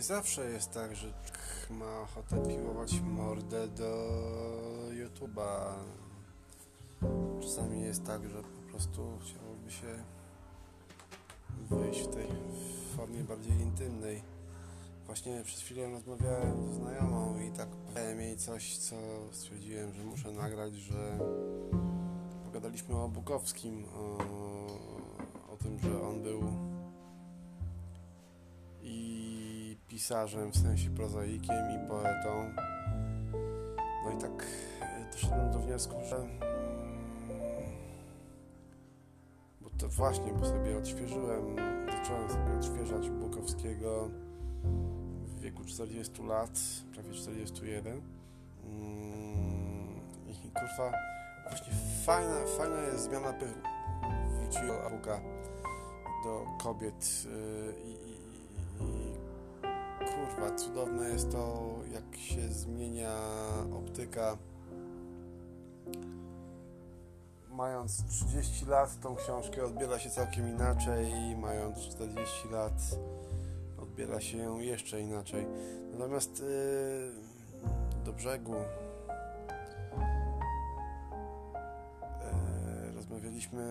nie zawsze jest tak, że ma ochotę piłować mordę do YouTube'a. Czasami jest tak, że po prostu chciałoby się wyjść w tej formie bardziej intymnej. Właśnie przed chwilą rozmawiałem z znajomą i tak powiem jej coś, co stwierdziłem, że muszę nagrać, że pogadaliśmy o Bukowskim, o, o tym, że on był pisarzem, w sensie prozaikiem i poetą. No i tak doszedłem do wniosku, że mm, bo to właśnie, bo sobie odświeżyłem, zacząłem sobie odświeżać Bukowskiego w wieku 40 lat, prawie 41. Mm, I kurwa, właśnie fajna, fajna jest zmiana pychu. Wróciła do kobiet y, i kurwa, cudowne jest to, jak się zmienia optyka. Mając 30 lat, tą książkę odbiera się całkiem inaczej, mając 40 lat, odbiera się ją jeszcze inaczej. Natomiast yy, do brzegu yy, rozmawialiśmy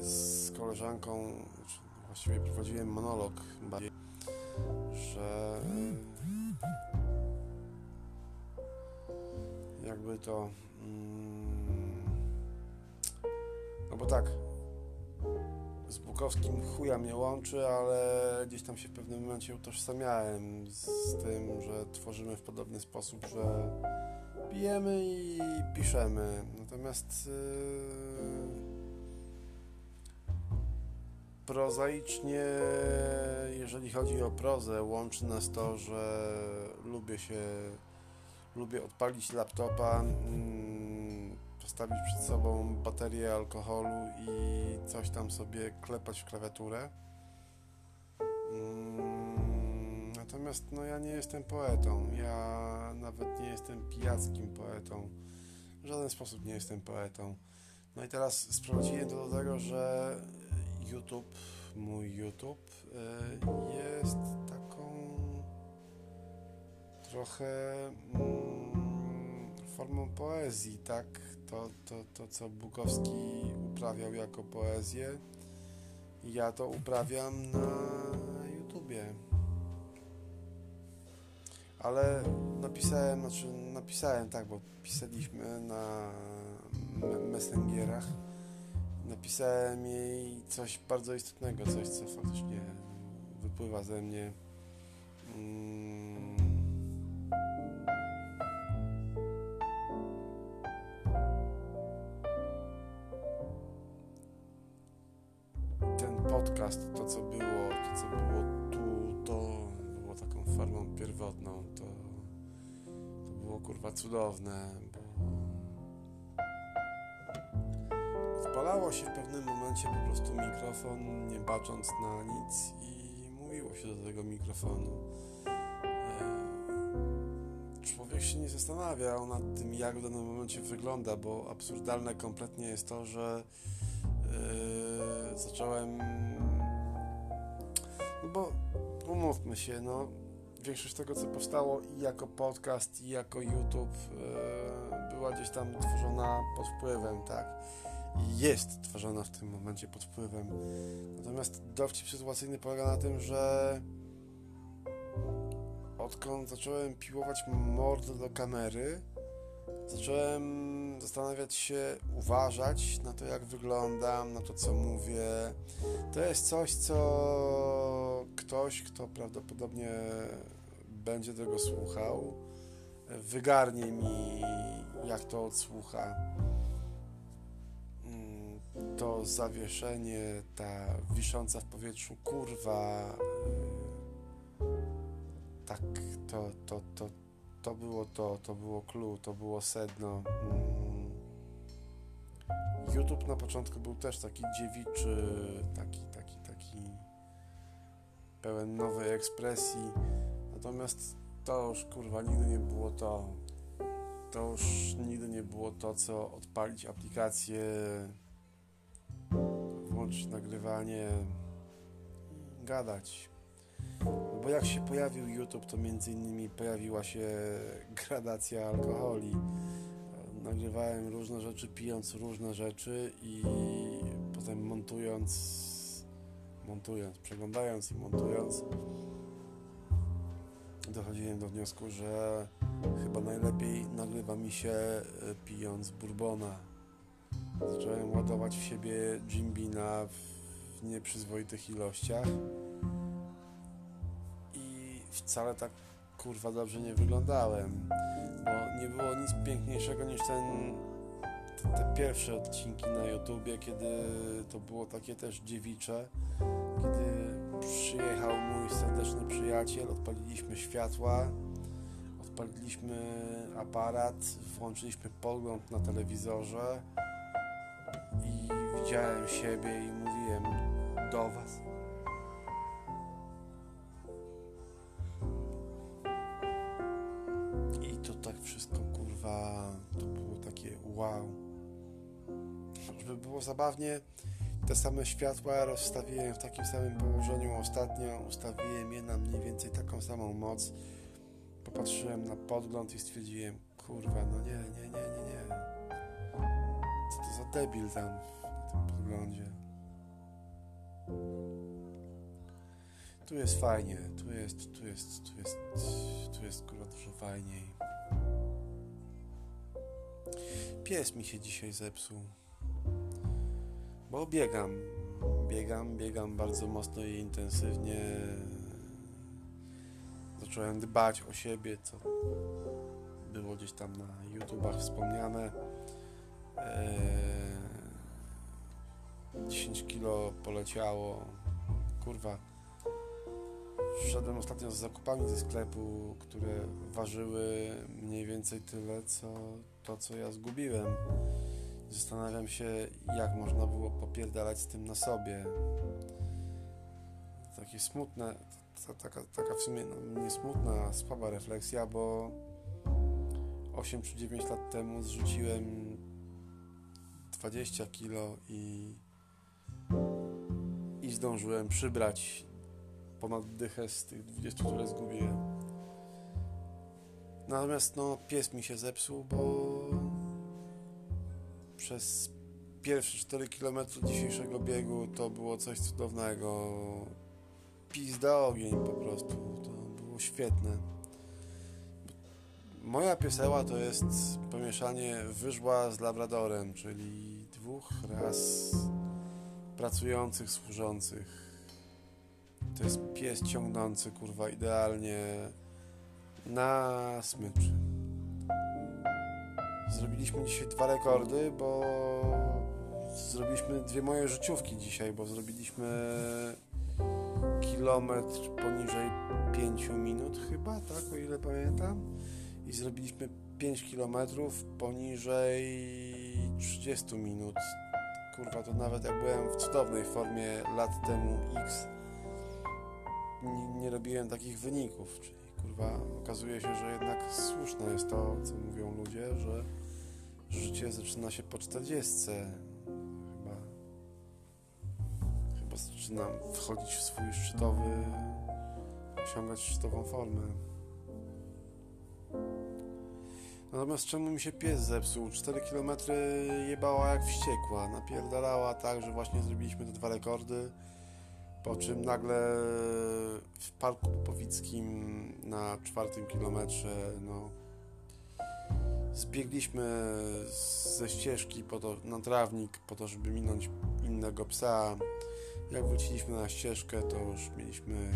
z koleżanką, właściwie prowadziłem monolog bardziej, że jakby to mm, no bo tak z Bukowskim chuja mnie łączy, ale gdzieś tam się w pewnym momencie utożsamiałem z tym, że tworzymy w podobny sposób, że pijemy i piszemy. Natomiast yy, prozaicznie, jeżeli chodzi o prozę, łączy nas to, że lubię się, lubię odpalić laptopa, mm, postawić przed sobą baterię alkoholu i coś tam sobie klepać w klawiaturę. Mm, natomiast no ja nie jestem poetą, ja nawet nie jestem pijackim poetą, w żaden sposób nie jestem poetą. No i teraz sprowadziłem to do tego, że YouTube, mój YouTube y, jest taką trochę mm, formą poezji, tak? To, to, to, co Bukowski uprawiał jako poezję, ja to uprawiam na YouTubie. Ale napisałem, znaczy napisałem tak, bo pisaliśmy na messengerach napisałem jej coś bardzo istotnego, coś, co faktycznie wypływa ze mnie. Mm. Ten podcast, to co było, to co było tu, to było taką formą pierwotną. To, to było kurwa cudowne, odpalało się w pewnym momencie po prostu mikrofon, nie bacząc na nic i mówiło się do tego mikrofonu. Człowiek się nie zastanawiał nad tym, jak w danym momencie wygląda, bo absurdalne kompletnie jest to, że yy, zacząłem. No bo umówmy się, no. Większość tego, co powstało i jako podcast, i jako YouTube, yy, była gdzieś tam tworzona pod wpływem, tak jest tworzona w tym momencie pod wpływem. Natomiast dowcip sytuacyjny polega na tym, że odkąd zacząłem piłować mordę do kamery, zacząłem zastanawiać się, uważać na to, jak wyglądam, na to, co mówię. To jest coś, co ktoś, kto prawdopodobnie będzie tego słuchał, wygarnie mi, jak to odsłucha to zawieszenie, ta wisząca w powietrzu kurwa, tak, to, to, to, to było to, to było clue, to było sedno. Mm. YouTube na początku był też taki dziewiczy, taki, taki, taki pełen nowej ekspresji, natomiast to już kurwa nigdy nie było to. To już nigdy nie było to, co odpalić aplikację włączyć nagrywanie i gadać. No bo jak się pojawił YouTube, to między innymi pojawiła się gradacja alkoholi. Nagrywałem różne rzeczy, pijąc różne rzeczy i potem montując, montując, przeglądając i montując, dochodziłem do wniosku, że chyba najlepiej nagrywa mi się e, pijąc bourbona. Zacząłem ładować w siebie Jim Beana w nieprzyzwoitych ilościach. I wcale tak kurwa dobrze nie wyglądałem, bo nie było nic piękniejszego niż ten te, te pierwsze odcinki na YouTubie, kiedy to było takie też dziewicze, kiedy przyjechał mój serdeczny przyjaciel, odpaliliśmy światła, odpaliliśmy aparat, włączyliśmy pogląd na telewizorze widziałem siebie i mówiłem do Was. I to tak wszystko, kurwa, to było takie wow. Żeby było zabawnie, te same światła rozstawiłem w takim samym położeniu ostatnio, ustawiłem je na mniej więcej taką samą moc. Popatrzyłem na podgląd i stwierdziłem, kurwa, no nie, nie, nie, nie, nie. Co to za debil tam tym podglądzie. Tu jest fajnie, tu jest, tu jest, tu jest, tu jest kurwa dużo fajniej. Pies mi się dzisiaj zepsuł. Bo biegam. Biegam, biegam bardzo mocno i intensywnie. Zacząłem dbać o siebie, co było gdzieś tam na YouTubach wspomniane. Eee, 10 kilo poleciało. Kurwa. Wszedłem ostatnio z zakupami ze sklepu, które ważyły mniej więcej tyle, co to, co ja zgubiłem. Zastanawiam się, jak można było popierdalać z tym na sobie. Takie smutne, taka, taka w sumie no, nie smutna, a słaba refleksja, bo 8 czy 9 lat temu zrzuciłem 20 kilo i zdążyłem przybrać ponad dychę z tych 20, które zgubiłem. Natomiast no, pies mi się zepsuł, bo przez pierwsze 4 km dzisiejszego biegu to było coś cudownego. Pizda ogień po prostu. To było świetne. Moja pieseła to jest pomieszanie wyżła z labradorem, czyli dwóch raz pracujących, służących. To jest pies ciągnący, kurwa, idealnie na smycz. Zrobiliśmy dzisiaj dwa rekordy, bo zrobiliśmy dwie moje życiówki dzisiaj, bo zrobiliśmy kilometr poniżej 5 minut chyba, tak, o ile pamiętam. I zrobiliśmy 5 kilometrów poniżej 30 minut. Kurwa, to nawet jak byłem w cudownej formie lat temu X, nie, nie robiłem takich wyników, czyli kurwa, okazuje się, że jednak słuszne jest to, co mówią ludzie, że życie zaczyna się po 40. Chyba, chyba zaczynam wchodzić w swój szczytowy, osiągać szczytową formę. Natomiast czemu mi się pies zepsuł? 4 km jebała jak wściekła. Napierdalała tak, że właśnie zrobiliśmy te dwa rekordy. Po czym nagle w parku Popowickim na czwartym kilometrze no, zbiegliśmy ze ścieżki po to, na trawnik po to, żeby minąć innego psa. Jak wróciliśmy na ścieżkę, to już mieliśmy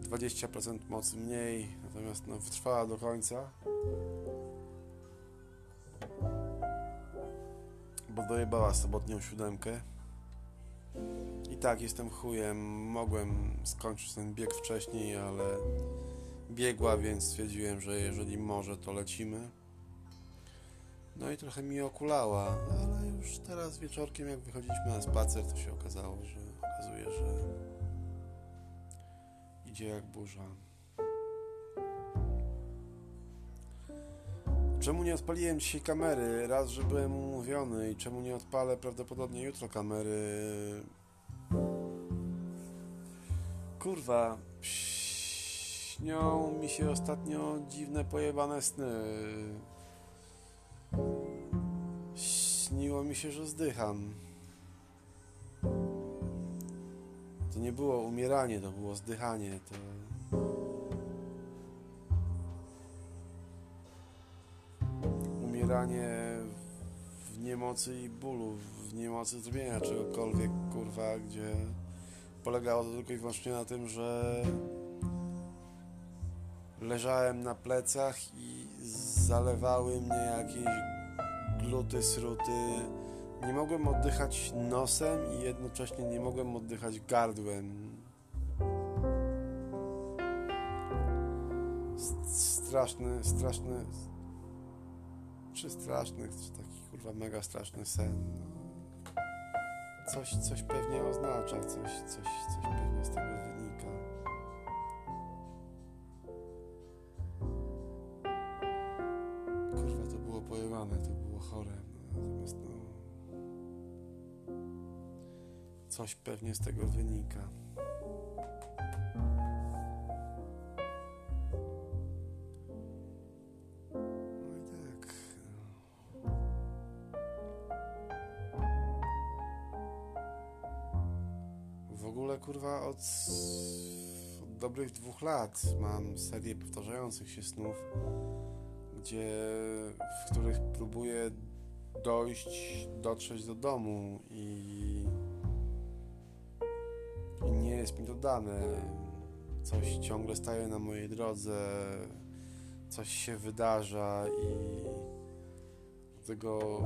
20% mocy mniej, natomiast no, wytrwała do końca. Bo dojebała sobotnią siódemkę. I tak, jestem chujem. Mogłem skończyć ten bieg wcześniej, ale biegła, więc stwierdziłem, że jeżeli może, to lecimy. No i trochę mi okulała, ale już teraz wieczorkiem, jak wychodziliśmy na spacer, to się okazało, że okazuje, że idzie jak burza. Czemu nie odpaliłem dzisiaj kamery? Raz, że byłem umówiony i czemu nie odpalę prawdopodobnie jutro kamery? Kurwa, śnią mi się ostatnio dziwne pojebane sny. Śniło mi się, że zdycham. To nie było umieranie, to było zdychanie. To... Umieranie w niemocy i bólu, w niemocy zrobienia czegokolwiek, kurwa, gdzie polegało to tylko i wyłącznie na tym, że leżałem na plecach i zalewały mnie jakieś gluty, sruty. Nie mogłem oddychać nosem i jednocześnie nie mogłem oddychać gardłem. Straszny, straszny, czy straszny, czy taki kurwa mega straszny sen. Coś, coś pewnie oznacza, coś, coś, coś pewnie z tego wynika. Kurwa, to było pojebane, to było chore. No, natomiast no... Coś pewnie z tego wynika. Od, od dobrych dwóch lat mam serię powtarzających się snów, gdzie, w których próbuję dojść, dotrzeć do domu i, i nie jest mi to dane. Coś ciągle staje na mojej drodze, coś się wydarza i do tego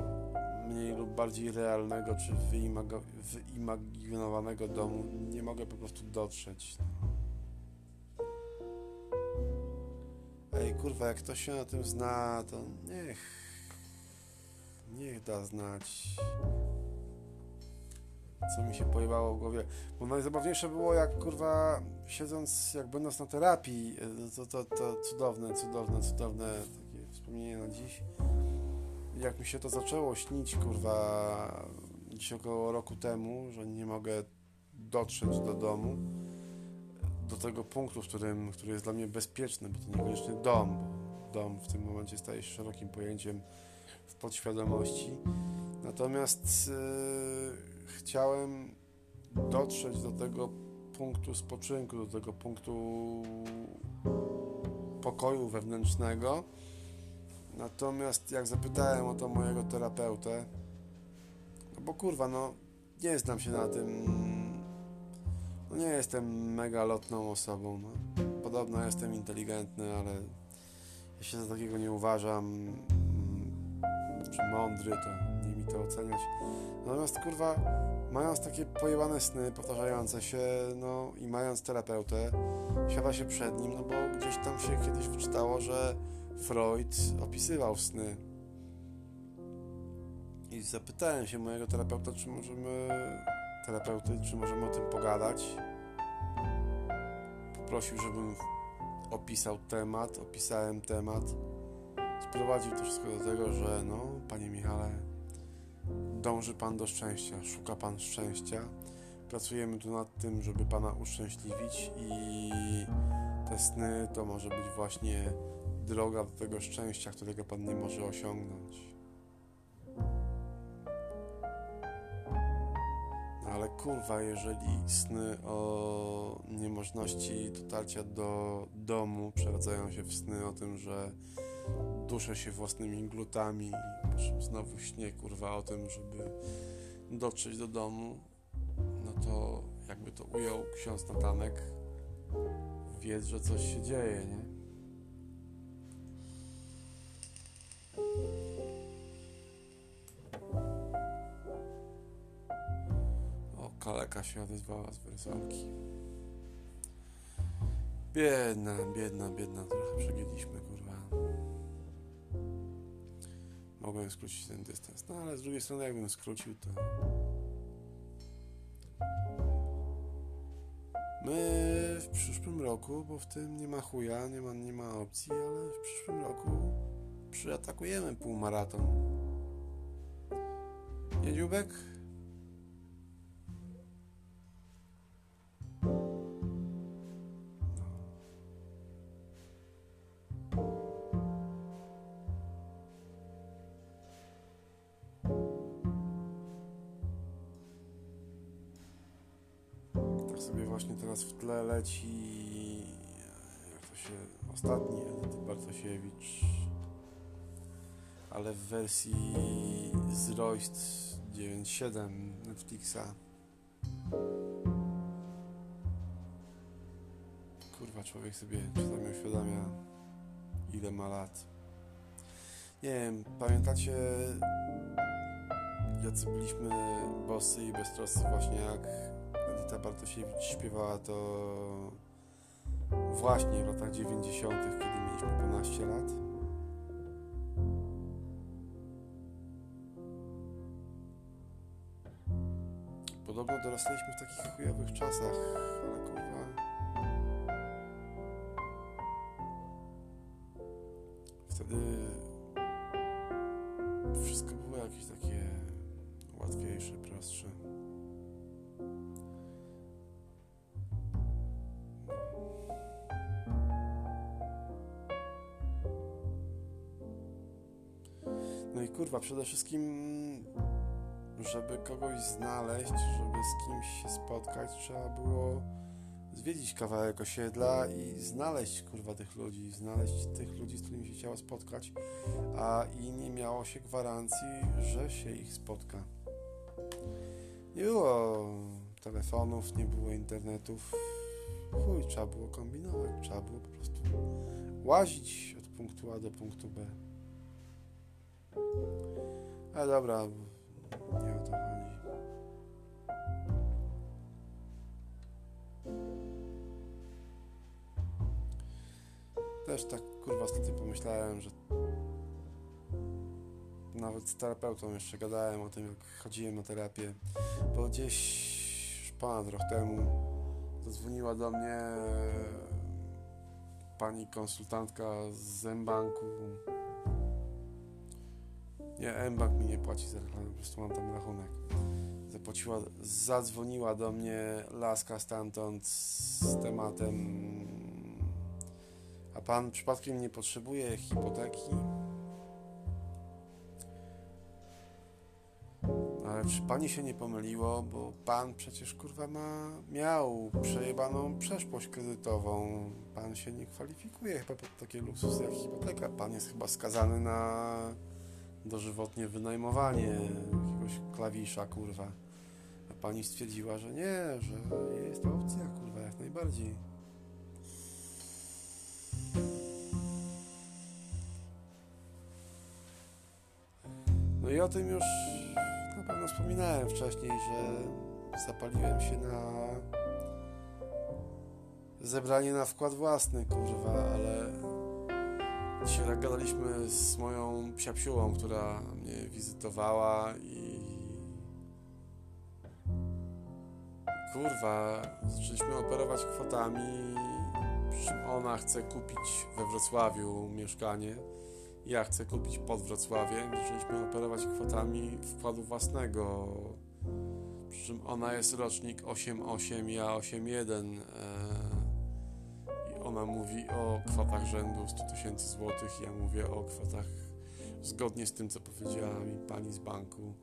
mniej lub bardziej realnego czy wyimaginowanego domu nie mogę po prostu dotrzeć. Ej, kurwa, jak ktoś się na tym zna, to niech. Niech da znać. Co mi się pojebało w głowie. Bo najzabawniejsze było, jak kurwa, siedząc, jak będąc na terapii, to, to, to cudowne, cudowne, cudowne takie wspomnienie na dziś jak mi się to zaczęło śnić, kurwa, gdzieś około roku temu, że nie mogę dotrzeć do domu, do tego punktu, w którym, który jest dla mnie bezpieczny, bo to niekoniecznie dom, bo dom w tym momencie staje się szerokim pojęciem w podświadomości. Natomiast yy, chciałem dotrzeć do tego punktu spoczynku, do tego punktu pokoju wewnętrznego, Natomiast jak zapytałem o to mojego terapeutę, no bo kurwa, no nie znam się na tym, no nie jestem mega lotną osobą, no. Podobno jestem inteligentny, ale ja się za takiego nie uważam, czy mądry, to nie mi to oceniać. Natomiast kurwa, mając takie pojebane sny powtarzające się, no i mając terapeutę, siada się przed nim, no bo gdzieś tam się kiedyś wyczytało, że Freud opisywał sny. I zapytałem się mojego terapeuta, czy możemy, terapeuty, czy możemy o tym pogadać. Poprosił, żebym opisał temat, opisałem temat. Sprowadził to wszystko do tego, że no, panie Michale, dąży pan do szczęścia, szuka pan szczęścia. Pracujemy tu nad tym, żeby pana uszczęśliwić i te sny to może być właśnie droga do tego szczęścia, którego Pan nie może osiągnąć. No ale kurwa, jeżeli sny o niemożności dotarcia do domu przeradzają się w sny o tym, że duszę się własnymi glutami, znowu śnie kurwa o tym, żeby dotrzeć do domu, no to jakby to ujął ksiądz Natanek, wiedz, że coś się dzieje, nie? O, kaleka się odezwała z wersalki. Biedna, biedna, biedna, trochę przegięliśmy, kurwa. Mogłem skrócić ten dystans, no ale z drugiej strony jakbym skrócił, to... My w przyszłym roku, bo w tym nie ma chuja, nie ma, nie ma opcji, ale w przyszłym roku przyatakujemy półmaraton. Nie? Tak sobie właśnie teraz w tle leci jak to się ostatni Edyty Bartosiewicz ale w wersji z Royst 9.7 Netflixa kurwa człowiek sobie czasami uświadamia ile ma lat nie wiem, pamiętacie jacy byliśmy bosy i beztroscy właśnie jak Edyta Bartosiewicz śpiewała to właśnie w latach 90., kiedy mieliśmy 15 lat. Dorosliśmy w takich chujowych czasach, ale kurwa. Wtedy wszystko było jakieś takie łatwiejsze, prostsze. No i kurwa, przede wszystkim, żeby kogoś znaleźć, żeby z kimś się spotkać, trzeba było zwiedzić kawałek osiedla i znaleźć kurwa tych ludzi, znaleźć tych ludzi, z którymi się chciało spotkać, a i nie miało się gwarancji, że się ich spotka. Nie było telefonów, nie było internetów. Chuj, trzeba było kombinować, trzeba było po prostu łazić od punktu A do punktu B. Ale dobra, nie Też tak kurwa ostatnio pomyślałem, że nawet z terapeutą jeszcze gadałem o tym, jak chodziłem na terapię, bo gdzieś ponad rok temu zadzwoniła do mnie pani konsultantka z Mbanku. Nie, Mbank mi nie płaci za reklamę, po prostu mam tam rachunek. Zapłaciła, zadzwoniła do mnie laska stamtąd z tematem a pan przypadkiem nie potrzebuje hipoteki? Ale czy pani się nie pomyliło, bo pan przecież kurwa ma, miał przejebaną przeszłość kredytową. Pan się nie kwalifikuje chyba pod takie luksusy jak hipoteka. Pan jest chyba skazany na dożywotnie wynajmowanie jakiegoś klawisza, kurwa. A pani stwierdziła, że nie, że jest opcja, kurwa, jak najbardziej. I o tym już na pewno wspominałem wcześniej, że zapaliłem się na zebranie na wkład własny, kurwa, ale dzisiaj gadaliśmy z moją psiapsiułą, która mnie wizytowała i kurwa, zaczęliśmy operować kwotami, ona chce kupić we Wrocławiu mieszkanie ja chcę kupić pod Wrocławiem. Zaczęliśmy operować kwotami wkładu własnego. Przy czym ona jest rocznik 8,8, ja 8,1. Eee, I ona mówi o kwotach rzędu 100 tysięcy złotych. Ja mówię o kwotach zgodnie z tym, co powiedziała mi pani z banku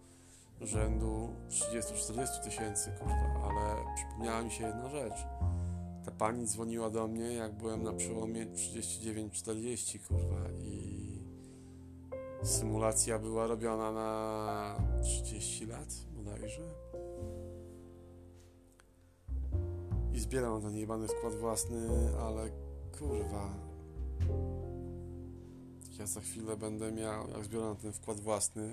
rzędu 30-40 tysięcy, kurwa, ale przypomniała mi się jedna rzecz. Ta pani dzwoniła do mnie, jak byłem na przełomie 39-40, kurwa, i Symulacja była robiona na 30 lat bodajże. I zbieram ten jebany wkład własny, ale kurwa. Ja za chwilę będę miał, jak zbieram ten wkład własny,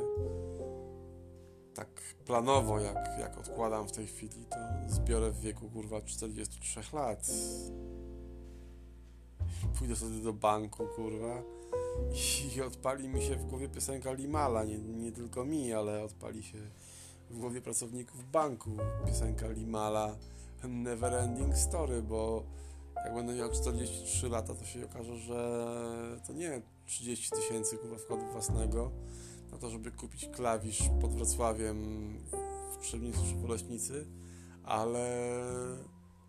tak planowo, jak, jak odkładam w tej chwili, to zbiorę w wieku kurwa 43 lat. Pójdę sobie do banku, kurwa i odpali mi się w głowie piosenka Limala, nie, nie tylko mi, ale odpali się w głowie pracowników banku piosenka Limala Neverending Story, bo jak będę miał 43 lata, to się okaże, że to nie 30 tysięcy kurwa wkładu własnego na to, żeby kupić klawisz pod Wrocławiem w Trzebnicy czy w Oleśnicy, ale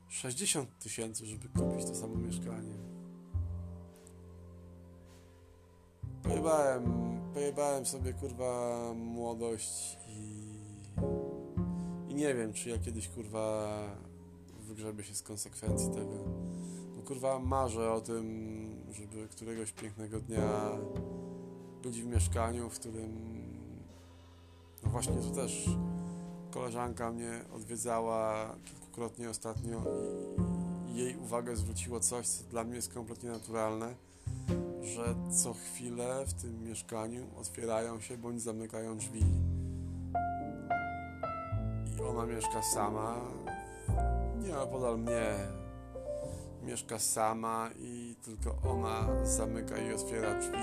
60 tysięcy, żeby kupić to samo mieszkanie. Pojebałem, pojebałem sobie kurwa młodość i, i nie wiem, czy ja kiedyś kurwa wygrzebie się z konsekwencji tego. No kurwa, marzę o tym, żeby któregoś pięknego dnia być w mieszkaniu, w którym no właśnie tu też koleżanka mnie odwiedzała kilkukrotnie ostatnio i jej uwagę zwróciło coś, co dla mnie jest kompletnie naturalne, że co chwilę w tym mieszkaniu otwierają się bądź zamykają drzwi. I ona mieszka sama, nie opodal mnie. Mieszka sama i tylko ona zamyka i otwiera drzwi.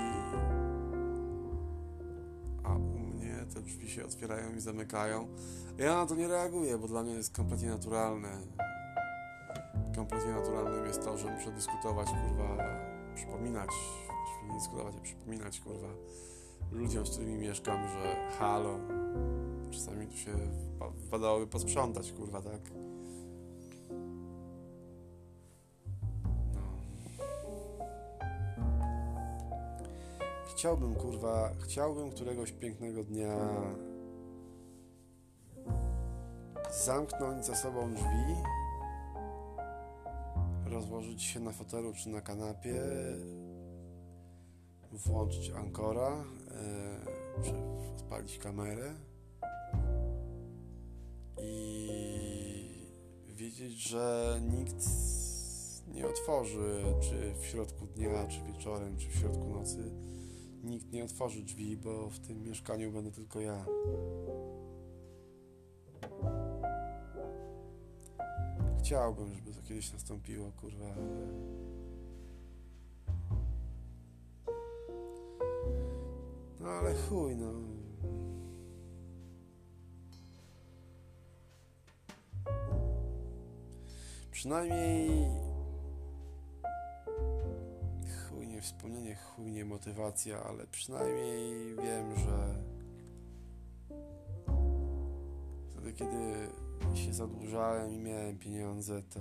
A u mnie te drzwi się otwierają i zamykają. Ja na to nie reaguję, bo dla mnie jest kompletnie naturalne. Kompletnie naturalnym jest to, że muszę dyskutować, kurwa, przypominać, jeśli nie dyskutować, a przypominać, kurwa, ludziom, z którymi mieszkam, że halo, czasami tu się wypadałoby posprzątać, kurwa, tak? No. Chciałbym, kurwa, chciałbym któregoś pięknego dnia zamknąć za sobą drzwi, rozłożyć się na fotelu czy na kanapie, włączyć ankora, e, czy odpalić kamerę i wiedzieć, że nikt nie otworzy, czy w środku dnia, czy wieczorem, czy w środku nocy, nikt nie otworzy drzwi, bo w tym mieszkaniu będę tylko ja. Chciałbym, żeby to kiedyś nastąpiło, kurwa, ale... No ale chuj, no. Przynajmniej chujnie wspomnienie, chujnie motywacja, ale przynajmniej wiem, że wtedy, kiedy się zadłużałem i miałem pieniądze, to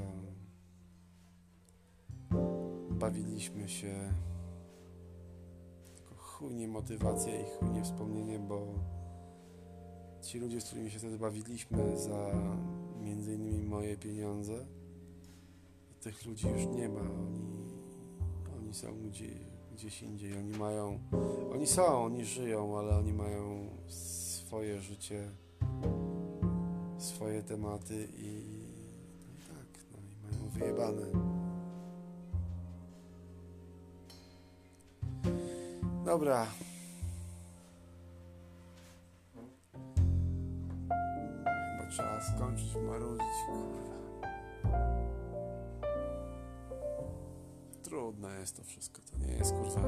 bawiliśmy się chujnie motywacja i chujnie wspomnienie, bo ci ludzie, z którymi się wtedy bawiliśmy za między innymi moje pieniądze, tych ludzi już nie ma. Oni, oni są gdzie, gdzieś indziej. Oni mają, oni są, oni żyją, ale oni mają swoje życie, swoje tematy i, i tak, no i mają wyjebane. Dobra. Chyba trzeba skończyć marudzić, kurwa. Trudne jest to wszystko. To nie jest kurwa.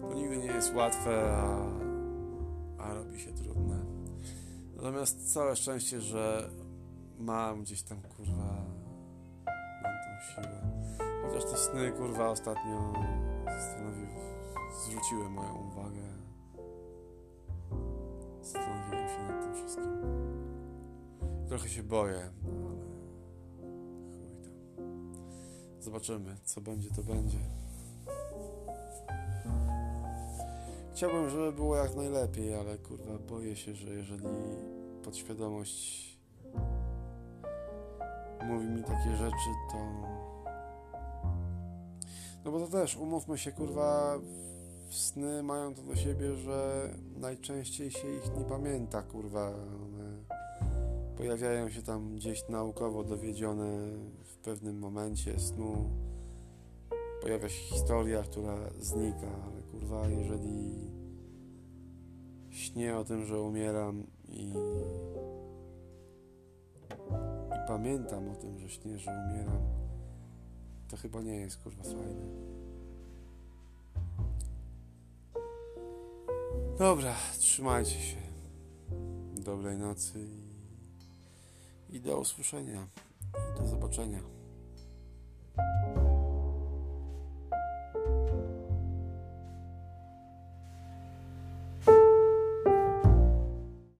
To nigdy nie jest łatwe, a, a robi się trudne. Natomiast całe szczęście, że mam gdzieś tam kurwa. Mam tą siłę. Chociaż te sny kurwa ostatnio zastanowiły, zwróciły moją uwagę. Zastanowiłem się nad tym wszystkim. Trochę się boję, no ale chuj tam. Zobaczymy, co będzie, to będzie. Chciałbym, żeby było jak najlepiej, ale kurwa, boję się, że jeżeli podświadomość mówi mi takie rzeczy, to. No bo to też, umówmy się, kurwa, sny mają to do siebie, że najczęściej się ich nie pamięta, kurwa. One pojawiają się tam gdzieś naukowo dowiedzione w pewnym momencie snu. Pojawia się historia, która znika, ale kurwa, jeżeli śnię o tym, że umieram i, i pamiętam o tym, że śnię, że umieram, to chyba nie jest kurwa fajne. Dobra, trzymajcie się. Dobrej nocy i, i do usłyszenia. I do zobaczenia.